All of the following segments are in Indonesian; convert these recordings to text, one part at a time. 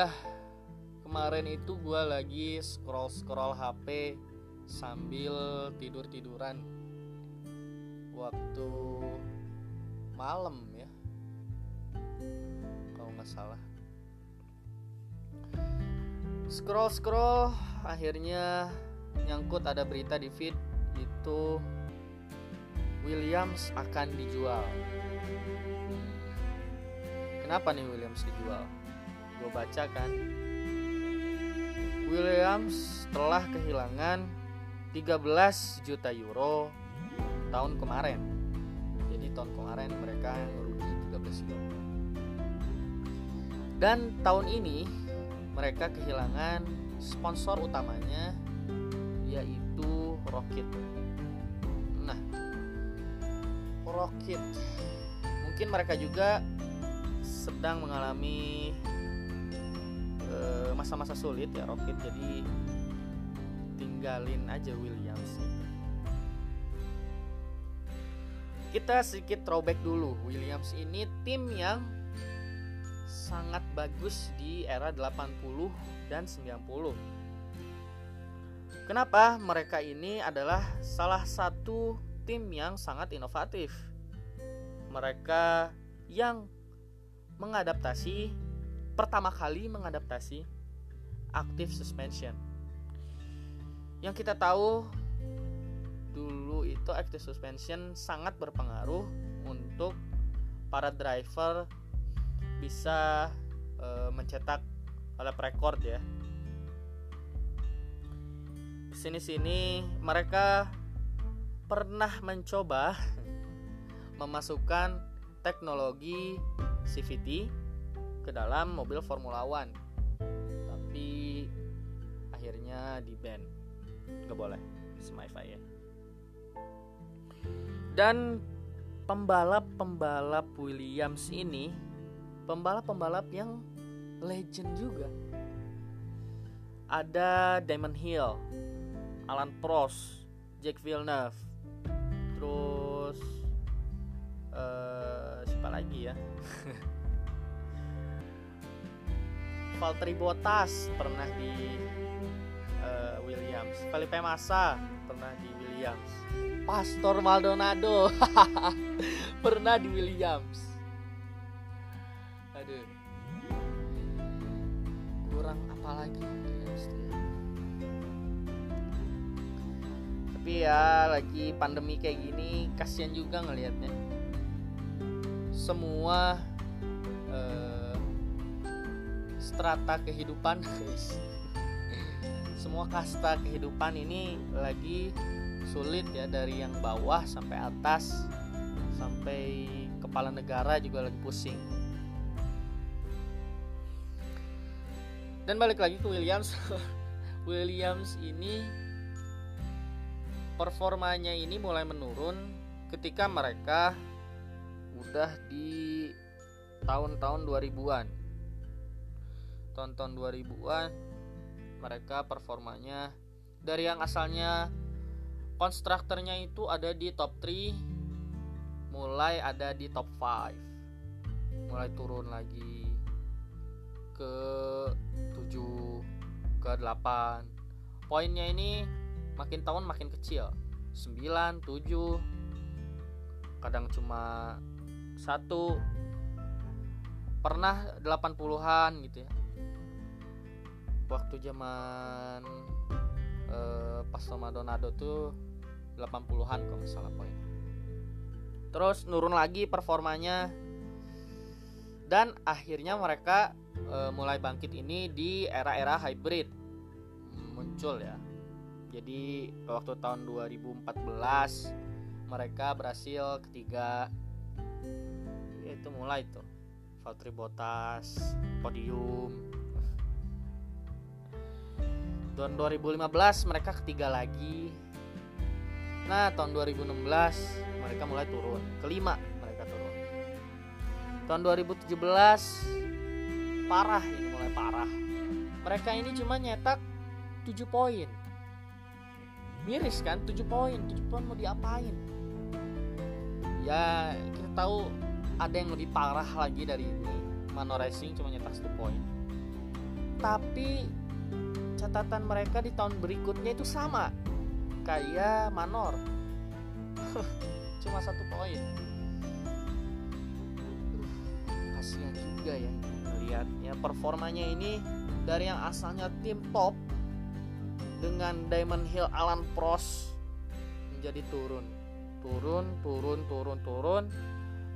ya kemarin itu gue lagi scroll scroll HP sambil tidur tiduran waktu malam ya kalau nggak salah. Scroll scroll akhirnya nyangkut ada berita di feed itu Williams akan dijual. Kenapa nih Williams dijual baca kan? Williams telah kehilangan 13 juta euro tahun kemarin. Jadi tahun kemarin mereka merugi 13 juta dan tahun ini mereka kehilangan sponsor utamanya yaitu Rocket. Nah Rocket. Mungkin mereka juga sedang mengalami masa-masa sulit ya Rocket jadi tinggalin aja Williams kita sedikit throwback dulu. Williams ini tim yang sangat bagus di era 80 dan 90 Kenapa mereka ini adalah salah satu tim yang sangat inovatif? Mereka yang mengadaptasi pertama kali mengadaptasi active suspension. Yang kita tahu dulu itu active suspension sangat berpengaruh untuk para driver bisa e, mencetak lap rekor ya. Sini-sini mereka pernah mencoba memasukkan teknologi CVT ke dalam mobil Formula One. Tapi akhirnya di ban. Nggak boleh. Semi-fi ya dan pembalap-pembalap Williams ini pembalap-pembalap yang legend juga. Ada Damon Hill Alan Prost Jack Villeneuve. Terus uh, siapa lagi ya Valtteri Bottas pernah di uh, Williams. Felipe Massa pernah di Williams. Pastor Maldonado pernah di Williams. Aduh. Kurang apa lagi? Tapi ya lagi pandemi kayak gini kasihan juga ngelihatnya. Semua strata kehidupan. Semua kasta kehidupan ini lagi sulit ya dari yang bawah sampai atas sampai kepala negara juga lagi pusing. Dan balik lagi ke Williams. Williams ini performanya ini mulai menurun ketika mereka udah di tahun-tahun 2000-an tahun-tahun 2000-an mereka performanya. Dari yang asalnya konstruktornya itu ada di top 3 mulai ada di top 5 mulai turun lagi ke 7 ke 8 poinnya ini makin tahun makin kecil. 9 7 kadang cuma satu. Pernah 80-an gitu ya waktu zaman uh, pas Donado tuh 80-an kalau salah poin. Terus nurun lagi performanya. Dan akhirnya mereka uh, mulai bangkit ini di era-era hybrid. Muncul ya. Jadi waktu tahun 2014 mereka berhasil ketiga. Itu mulai tuh. Valtteri Bottas podium tahun 2015 mereka ketiga lagi. Nah tahun 2016 mereka mulai turun. Kelima mereka turun. Tahun 2017 parah ini mulai parah. Mereka ini cuma nyetak 7 poin. Miris kan 7 poin 7 poin mau diapain? Ya kita tahu ada yang lebih parah lagi dari ini. Mano Racing cuma nyetak 1 poin. Tapi catatan mereka di tahun berikutnya itu sama kayak Manor. Cuma satu poin. Kasihan juga ya lihatnya performanya ini dari yang asalnya tim top dengan Diamond Hill Alan Prost menjadi turun. Turun turun turun turun.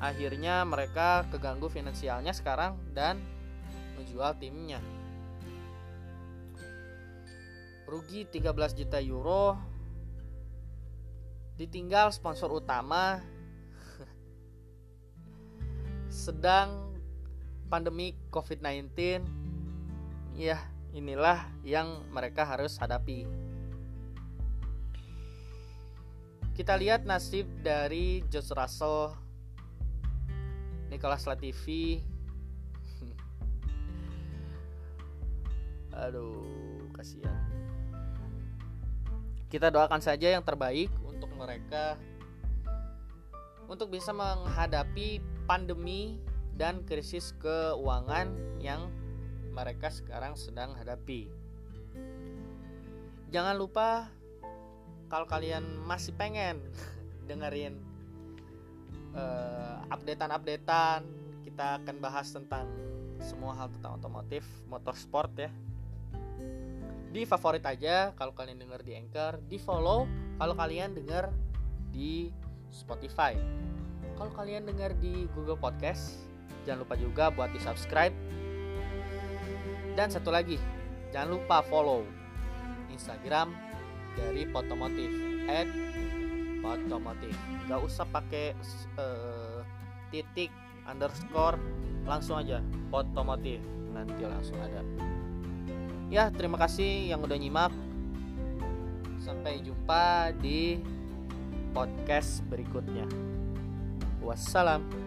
Akhirnya mereka keganggu finansialnya sekarang dan menjual timnya rugi 13 juta euro. Ditinggal sponsor utama. Sedang pandemi COVID-19 ya inilah yang mereka harus hadapi. Kita lihat nasib dari George Russell Nicholas Latifi. Aduh kasihan kita doakan saja yang terbaik untuk mereka untuk bisa menghadapi pandemi dan krisis keuangan yang mereka sekarang sedang hadapi. Jangan lupa kalau kalian masih pengen dengerin uh, updatean-updatean, kita akan bahas tentang semua hal tentang otomotif, motorsport ya di favorit aja kalau kalian denger di Anchor, di follow kalau kalian denger di Spotify. Kalau kalian denger di Google Podcast, jangan lupa juga buat di subscribe. Dan satu lagi, jangan lupa follow Instagram dari Potomotif at Potomotif. Gak usah pakai uh, titik underscore, langsung aja Potomotif. Nanti langsung ada ya terima kasih yang udah nyimak. Sampai jumpa di podcast berikutnya. Wassalam